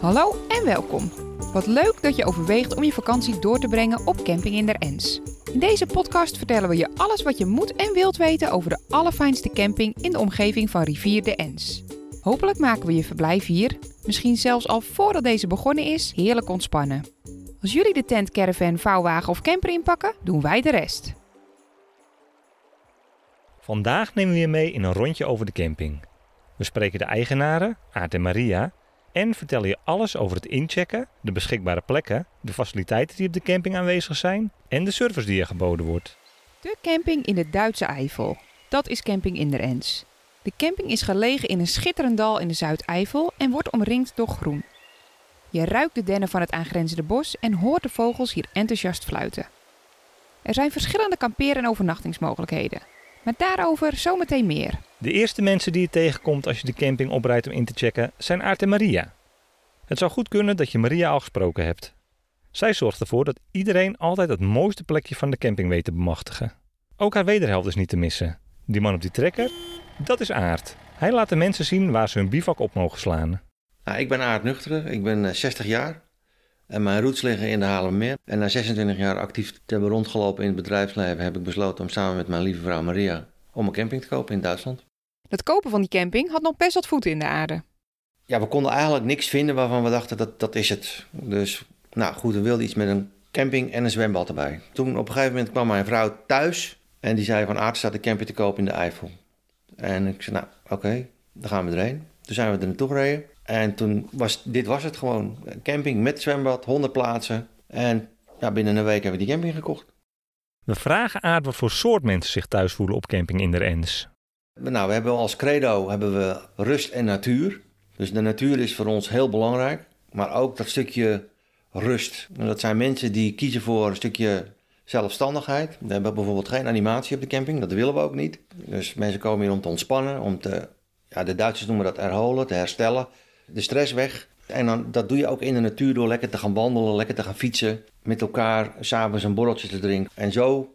Hallo en welkom. Wat leuk dat je overweegt om je vakantie door te brengen op Camping in der Ens. In deze podcast vertellen we je alles wat je moet en wilt weten over de allerfijnste camping in de omgeving van rivier de Ens. Hopelijk maken we je verblijf hier, misschien zelfs al voordat deze begonnen is, heerlijk ontspannen. Als jullie de tent, caravan, vouwwagen of camper inpakken, doen wij de rest. Vandaag nemen we je mee in een rondje over de camping. We spreken de eigenaren, Aart en Maria, en vertellen je alles over het inchecken, de beschikbare plekken, de faciliteiten die op de camping aanwezig zijn en de service die er geboden wordt. De camping in de Duitse Eifel. Dat is Camping in der Ens. De camping is gelegen in een schitterend dal in de Zuideifel en wordt omringd door groen. Je ruikt de dennen van het aangrenzende bos en hoort de vogels hier enthousiast fluiten. Er zijn verschillende kampeer- en overnachtingsmogelijkheden. Maar daarover zometeen meer. De eerste mensen die je tegenkomt als je de camping oprijdt om in te checken zijn Aart en Maria. Het zou goed kunnen dat je Maria al gesproken hebt. Zij zorgt ervoor dat iedereen altijd het mooiste plekje van de camping weet te bemachtigen. Ook haar wederhelft is niet te missen. Die man op die trekker, dat is Aart. Hij laat de mensen zien waar ze hun bivak op mogen slaan. Nou, ik ben Aart Nuchteren, ik ben eh, 60 jaar. En mijn roots liggen in de Haarlemmermeer. En na 26 jaar actief te hebben rondgelopen in het bedrijfsleven... heb ik besloten om samen met mijn lieve vrouw Maria... om een camping te kopen in Duitsland. Het kopen van die camping had nog best wat voeten in de aarde. Ja, we konden eigenlijk niks vinden waarvan we dachten dat dat is het. Dus nou goed, we wilden iets met een camping en een zwembad erbij. Toen op een gegeven moment kwam mijn vrouw thuis... en die zei van Aart staat een camping te kopen in de Eifel. En ik zei nou oké, dan gaan we erheen. Toen zijn we er naartoe gereden. En toen was dit was het gewoon. Een camping met zwembad, 100 plaatsen. En ja, binnen een week hebben we die camping gekocht. We vragen Aart wat voor soort mensen zich thuis voelen op camping in der Ens. Nou, we hebben als credo hebben we rust en natuur. Dus de natuur is voor ons heel belangrijk. Maar ook dat stukje rust. Dat zijn mensen die kiezen voor een stukje zelfstandigheid. We hebben bijvoorbeeld geen animatie op de camping. Dat willen we ook niet. Dus mensen komen hier om te ontspannen. Om te, ja, de Duitsers noemen dat herholen, te herstellen. De stress weg. En dan, dat doe je ook in de natuur door lekker te gaan wandelen, lekker te gaan fietsen. Met elkaar s'avonds een borreltje te drinken. En zo,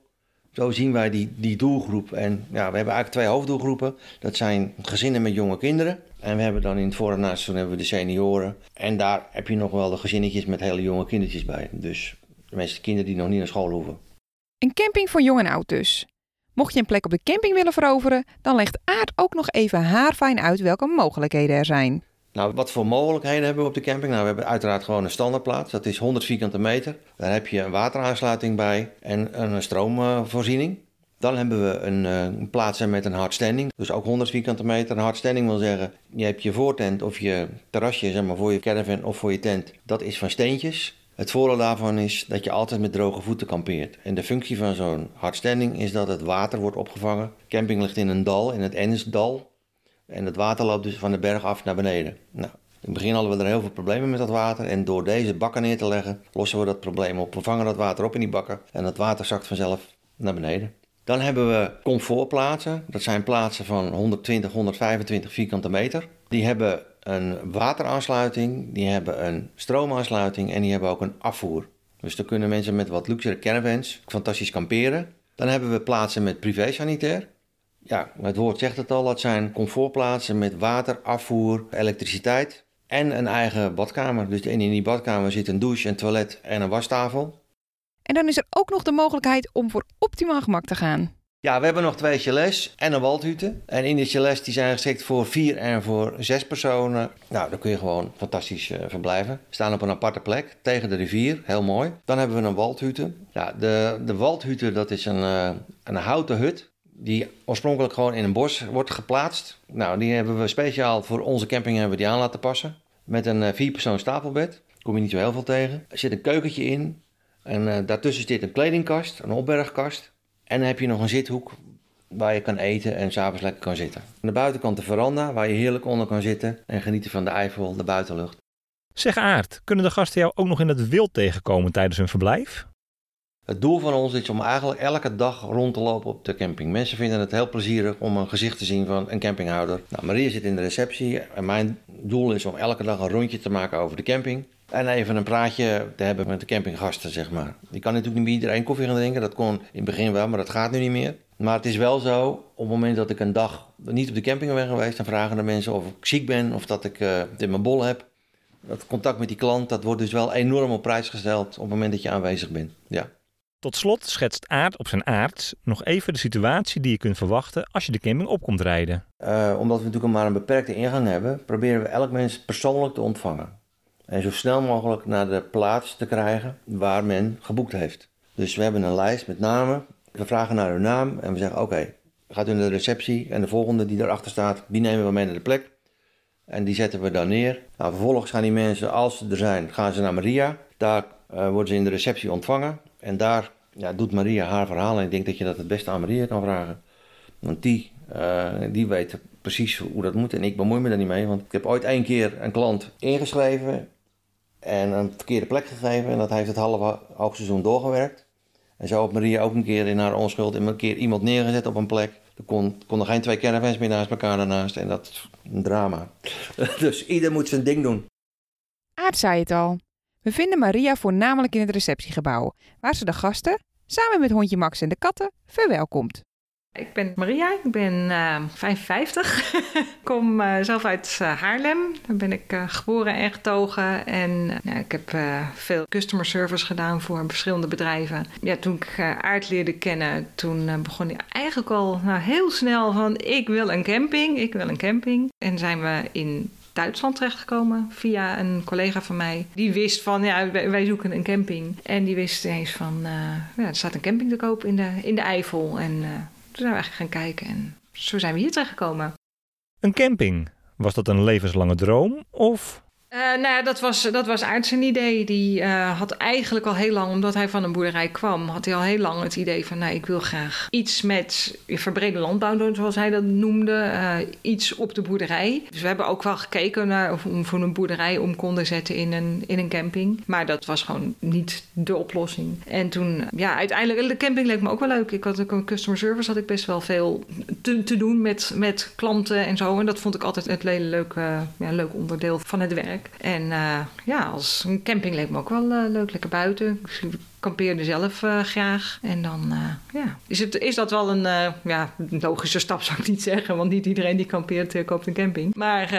zo zien wij die, die doelgroep. En ja, we hebben eigenlijk twee hoofddoelgroepen. Dat zijn gezinnen met jonge kinderen. En we hebben dan in het voor- en naseizoen hebben we de senioren. En daar heb je nog wel de gezinnetjes met hele jonge kindertjes bij. Dus de meeste kinderen die nog niet naar school hoeven. Een camping voor jong en oud dus. Mocht je een plek op de camping willen veroveren, dan legt Aard ook nog even haarfijn uit welke mogelijkheden er zijn. Nou, wat voor mogelijkheden hebben we op de camping? Nou, we hebben uiteraard gewoon een standaardplaats. Dat is 100 vierkante meter. Daar heb je een wateraansluiting bij en een stroomvoorziening. Dan hebben we een, eh, een plaats met een hardstanding. Dus ook 100 vierkante meter. Een hardstanding wil zeggen, je hebt je voortent of je terrasje zeg maar, voor je caravan of voor je tent. Dat is van steentjes. Het voordeel daarvan is dat je altijd met droge voeten kampeert. En de functie van zo'n hardstanding is dat het water wordt opgevangen. Camping ligt in een dal, in het Ensdal. En het water loopt dus van de berg af naar beneden. Nou, in het begin hadden we er heel veel problemen met dat water. En door deze bakken neer te leggen, lossen we dat probleem op. We vangen dat water op in die bakken en dat water zakt vanzelf naar beneden. Dan hebben we comfortplaatsen. Dat zijn plaatsen van 120, 125 vierkante meter. Die hebben een wateraansluiting, die hebben een stroomaansluiting en die hebben ook een afvoer. Dus dan kunnen mensen met wat luxere caravans fantastisch kamperen. Dan hebben we plaatsen met privé-sanitair. Ja, het woord zegt het al, dat zijn comfortplaatsen met water, afvoer, elektriciteit en een eigen badkamer. Dus in die badkamer zit een douche, een toilet en een wastafel. En dan is er ook nog de mogelijkheid om voor optimaal gemak te gaan. Ja, we hebben nog twee chalets en een waldhute. En in die chalets die zijn geschikt voor vier en voor zes personen. Nou, dan kun je gewoon fantastisch uh, verblijven. We staan op een aparte plek tegen de rivier, heel mooi. Dan hebben we een waldhute. Ja, de, de waldhute dat is een, uh, een houten hut die oorspronkelijk gewoon in een bos wordt geplaatst. Nou, die hebben we speciaal voor onze camping hebben we die aan laten passen. Met een uh, vierpersoon stapelbed. Kom je niet zo heel veel tegen. Er zit een keukentje in. En uh, daartussen zit een kledingkast, een opbergkast. En dan heb je nog een zithoek waar je kan eten en s'avonds lekker kan zitten. Aan de buitenkant de veranda waar je heerlijk onder kan zitten en genieten van de Eifel, de buitenlucht. Zeg Aart, kunnen de gasten jou ook nog in het wild tegenkomen tijdens hun verblijf? Het doel van ons is om eigenlijk elke dag rond te lopen op de camping. Mensen vinden het heel plezierig om een gezicht te zien van een campinghouder. Nou, Maria zit in de receptie en mijn doel is om elke dag een rondje te maken over de camping. En even een praatje te hebben met de campinggasten, zeg maar. Je kan natuurlijk niet iedereen koffie gaan drinken. Dat kon in het begin wel, maar dat gaat nu niet meer. Maar het is wel zo, op het moment dat ik een dag niet op de camping ben geweest... dan vragen de mensen of ik ziek ben of dat ik het in mijn bol heb. dat contact met die klant, dat wordt dus wel enorm op prijs gesteld op het moment dat je aanwezig bent. Ja. Tot slot schetst Aard op zijn aard nog even de situatie die je kunt verwachten als je de camping opkomt rijden. Uh, omdat we natuurlijk maar een beperkte ingang hebben, proberen we elk mens persoonlijk te ontvangen. En zo snel mogelijk naar de plaats te krijgen waar men geboekt heeft. Dus we hebben een lijst met namen. We vragen naar hun naam en we zeggen: Oké, gaat u naar de receptie en de volgende die erachter staat, die nemen we mee naar de plek. En die zetten we dan neer. Nou, vervolgens gaan die mensen, als ze er zijn, gaan ze naar Maria. Daar uh, worden ze in de receptie ontvangen. En daar ja, doet Maria haar verhaal. En ik denk dat je dat het beste aan Maria kan vragen. Want die, uh, die weet precies hoe dat moet. En ik bemoei me daar niet mee. Want ik heb ooit één keer een klant ingeschreven. En een verkeerde plek gegeven. En dat heeft het halve hoogseizoen doorgewerkt. En zo heeft Maria ook een keer in haar onschuld een keer iemand neergezet op een plek. Er kon, konden geen twee caravans meer naast elkaar daarnaast. En dat is een drama. dus ieder moet zijn ding doen. Aard zei het al. We vinden Maria voornamelijk in het receptiegebouw, waar ze de gasten, samen met hondje Max en de katten, verwelkomt. Ik ben Maria, ik ben uh, 55. Ik kom uh, zelf uit uh, Haarlem. Daar ben ik uh, geboren en getogen. En ik heb veel customer service gedaan voor verschillende bedrijven. Ja, toen ik Aard leerde kennen, toen begon ik eigenlijk al nou, heel snel van... ik wil een camping, ik wil een camping. En zijn we in Duitsland terechtgekomen via een collega van mij. Die wist van, ja, wij, zoeken een camping. En die wist eens van, ja, er staat een camping te koop in de, in de Eifel. En toen zijn we eigenlijk gaan kijken en zo zijn we hier terechtgekomen. Een camping, was dat een levenslange droom of uh, nou dat was, dat was zijn idee. Die uh, had eigenlijk al heel lang, omdat hij van een boerderij kwam, had hij al heel lang het idee van, nou, ik wil graag iets met verbrede landbouw doen, zoals hij dat noemde. Uh, iets op de boerderij. Dus we hebben ook wel gekeken naar of we een boerderij om konden zetten in een, in een camping. Maar dat was gewoon niet de oplossing. En toen, ja, uiteindelijk, de camping leek me ook wel leuk. Ik had ook een customer service, had ik best wel veel te, te doen met, met klanten en zo. En dat vond ik altijd het hele leuke, ja, leuk onderdeel van het werk. En uh, ja, als een camping leek me ook wel uh, leuk, lekker buiten. Ik kampeerde zelf uh, graag. En dan ja, is, het, is dat wel een ja, logische stap, zou ik niet zeggen. Want niet iedereen die kampeert koopt een camping. Maar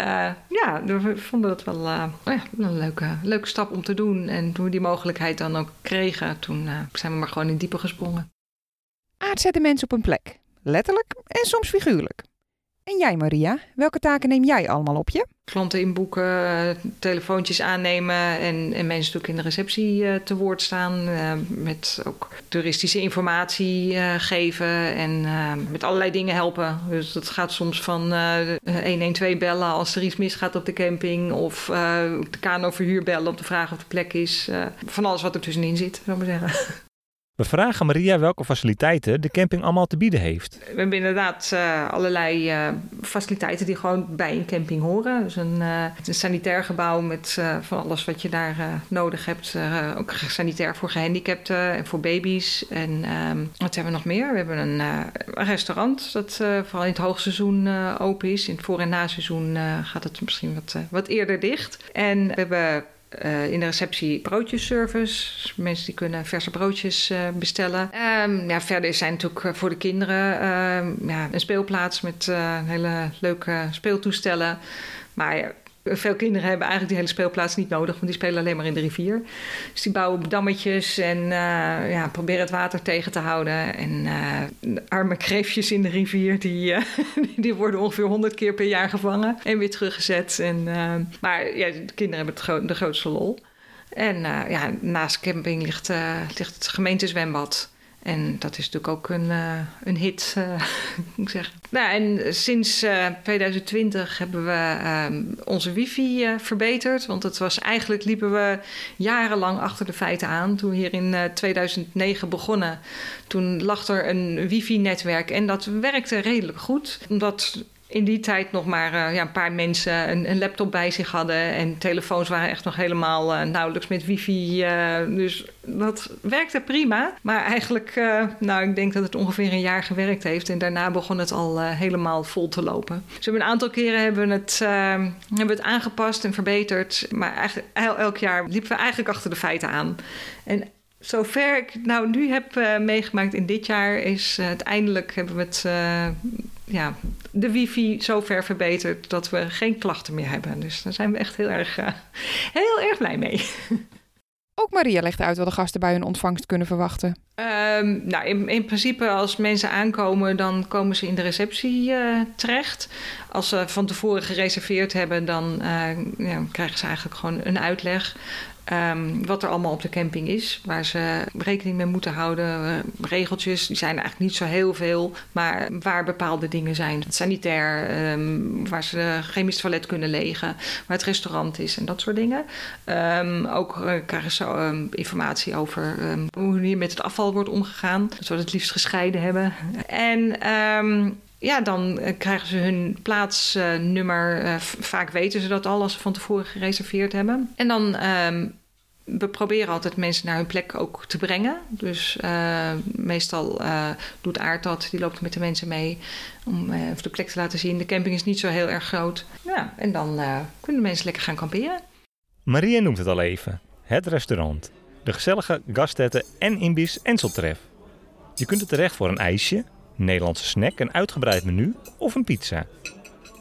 ja, we vonden dat wel ja, een leuke, leuke stap om te doen. En toen we die mogelijkheid dan ook kregen, toen zijn we maar gewoon in diepe gesprongen. Aard zet mensen op een plek. Letterlijk en soms figuurlijk. En jij, Maria, welke taken neem jij allemaal op je? Klanten inboeken, telefoontjes aannemen en, en mensen ook in de receptie uh, te woord staan. Uh, met ook toeristische informatie uh, geven en met allerlei dingen helpen. Dus dat gaat soms van 112 bellen als er iets misgaat op de camping. Of de kanoverhuur bellen om te vragen of de plek is. van alles wat er tussenin zit, zou ik maar zeggen. We vragen Maria welke faciliteiten de camping allemaal te bieden heeft. We hebben inderdaad uh, allerlei uh, faciliteiten die gewoon bij een camping horen. Dus een, uh, een sanitair gebouw met van alles wat je daar nodig hebt. ook sanitair voor gehandicapten en voor baby's. En ehm, wat hebben we nog meer? We hebben een, een restaurant dat vooral in het hoogseizoen open is. In het voor- en naseizoen gaat het misschien wat, wat eerder dicht. En we hebben uh, in de receptie broodjesservice. Dus mensen die kunnen verse broodjes uh, bestellen. Um, ja, verder zijn natuurlijk eh, voor de kinderen uh, ja, een speelplaats met hele leuke speeltoestellen. Maar veel kinderen hebben eigenlijk die hele speelplaats niet nodig, want die spelen alleen maar in de rivier. Dus die bouwen dammetjes en uh, ja, proberen het water tegen te houden. En uh, arme kreefjes in de rivier, die, uh, die worden ongeveer 100 keer per jaar gevangen en weer teruggezet. En, maar ja, de kinderen hebben de grootste lol. En ja, naast camping ligt, ligt het gemeentezwembad. En dat is natuurlijk ook een, uh, een hit, uh, moet ik zeggen. Nou, en sinds uh, 2020 hebben we uh, onze wifi verbeterd. Want het was eigenlijk liepen we jarenlang achter de feiten aan. Toen we hier in 2009 begonnen, toen lag er een wifi-netwerk. En dat werkte redelijk goed. Omdat in die tijd nog maar uh, ja, een paar mensen een, een, laptop bij zich hadden. En telefoons waren echt nog helemaal uh, nauwelijks met wifi. Uh, dus dat werkte prima. Maar eigenlijk, nou, ik denk dat het ongeveer een jaar gewerkt heeft. En daarna begon het al helemaal vol te lopen. Dus we hebben een aantal keren hebben het, hebben het aangepast en verbeterd. Maar eigenlijk, elk jaar liepen we eigenlijk achter de feiten aan. En zover ik nou nu heb meegemaakt in dit jaar, is uiteindelijk hebben we het ja, de wifi zo ver verbeterd dat we geen klachten meer hebben. Dus daar zijn we echt heel erg, uh, heel erg blij mee. Ook Maria legt uit wat de gasten bij hun ontvangst kunnen verwachten. Um, nou, in, in, principe als mensen aankomen, dan komen ze in de receptie uh, terecht. Als ze van tevoren gereserveerd hebben, dan uh, ja, krijgen ze eigenlijk gewoon een uitleg. Um, wat er allemaal op de camping is, waar ze rekening mee moeten houden. Uh, regeltjes, die zijn eigenlijk niet zo heel veel, maar waar bepaalde dingen zijn. Sanitair, um, waar ze chemisch toilet kunnen legen, waar het restaurant is en dat soort dingen. Um, ook uh, krijgen ze informatie over hoe hier met het afval wordt omgegaan. Dat we het liefst gescheiden hebben. En ja, dan uh, krijgen ze hun plaatsnummer. Uh, uh, vaak weten ze dat al als ze van tevoren gereserveerd hebben. En dan. we proberen altijd mensen naar hun plek ook te brengen. Dus meestal doet Aard dat. Die loopt met de mensen mee om even de plek te laten zien. De camping is niet zo heel erg groot. Ja, en dan kunnen mensen lekker gaan kamperen. Maria noemt het al even. Het restaurant. De gezellige gastetten en inbies Enseltref. Je kunt er terecht voor een ijsje, Nederlandse snack, een uitgebreid menu of een pizza.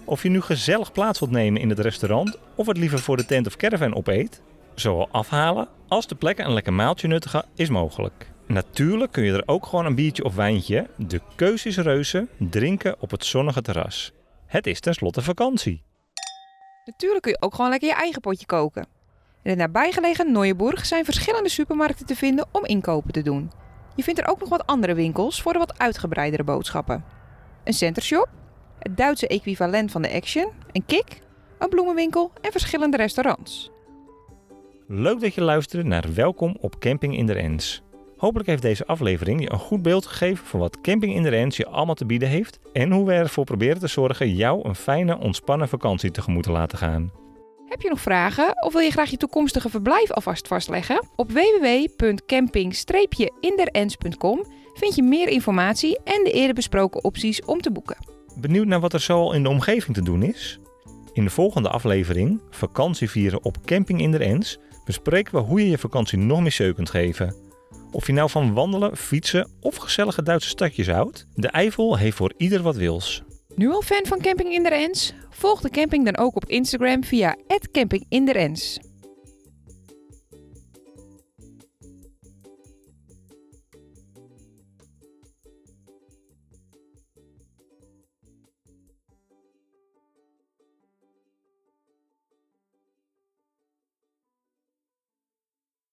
Of je nu gezellig plaats wilt nemen in het restaurant of het liever voor de tent of caravan opeet, zowel afhalen als de plekken een lekker maaltje nuttigen is mogelijk. Natuurlijk kun je er ook gewoon een biertje of wijntje, de keus is reuze, drinken op het zonnige terras. Het is tenslotte vakantie. Natuurlijk kun je ook gewoon lekker je eigen potje koken. In het nabijgelegen Nooienburg zijn verschillende supermarkten te vinden om inkopen te doen. Je vindt er ook nog wat andere winkels voor de wat uitgebreidere boodschappen. Een centershop, het Duitse equivalent van de Action, een Kik, een bloemenwinkel en verschillende restaurants. Leuk dat je luisterde naar Welkom op Camping in de Rens. Hopelijk heeft deze aflevering je een goed beeld gegeven van wat Camping in de Rens je allemaal te bieden heeft en hoe we ervoor proberen te zorgen jou een fijne, ontspannen vakantie tegemoet te laten gaan. Heb je nog vragen of wil je graag je toekomstige verblijf alvast vastleggen? Op www.camping-inderens.com vind je meer informatie en de eerder besproken opties om te boeken. Benieuwd naar wat er zoal in de omgeving te doen is? In de volgende aflevering, Vakantie vieren op Camping in der Ens, bespreken we hoe je je vakantie nog meer seu kunt geven. Of je nou van wandelen, fietsen of gezellige Duitse stadjes houdt, de Eifel heeft voor ieder wat wils. Nu al fan van Camping in der Ens? Volg de camping dan ook op Instagram via @campinginderens.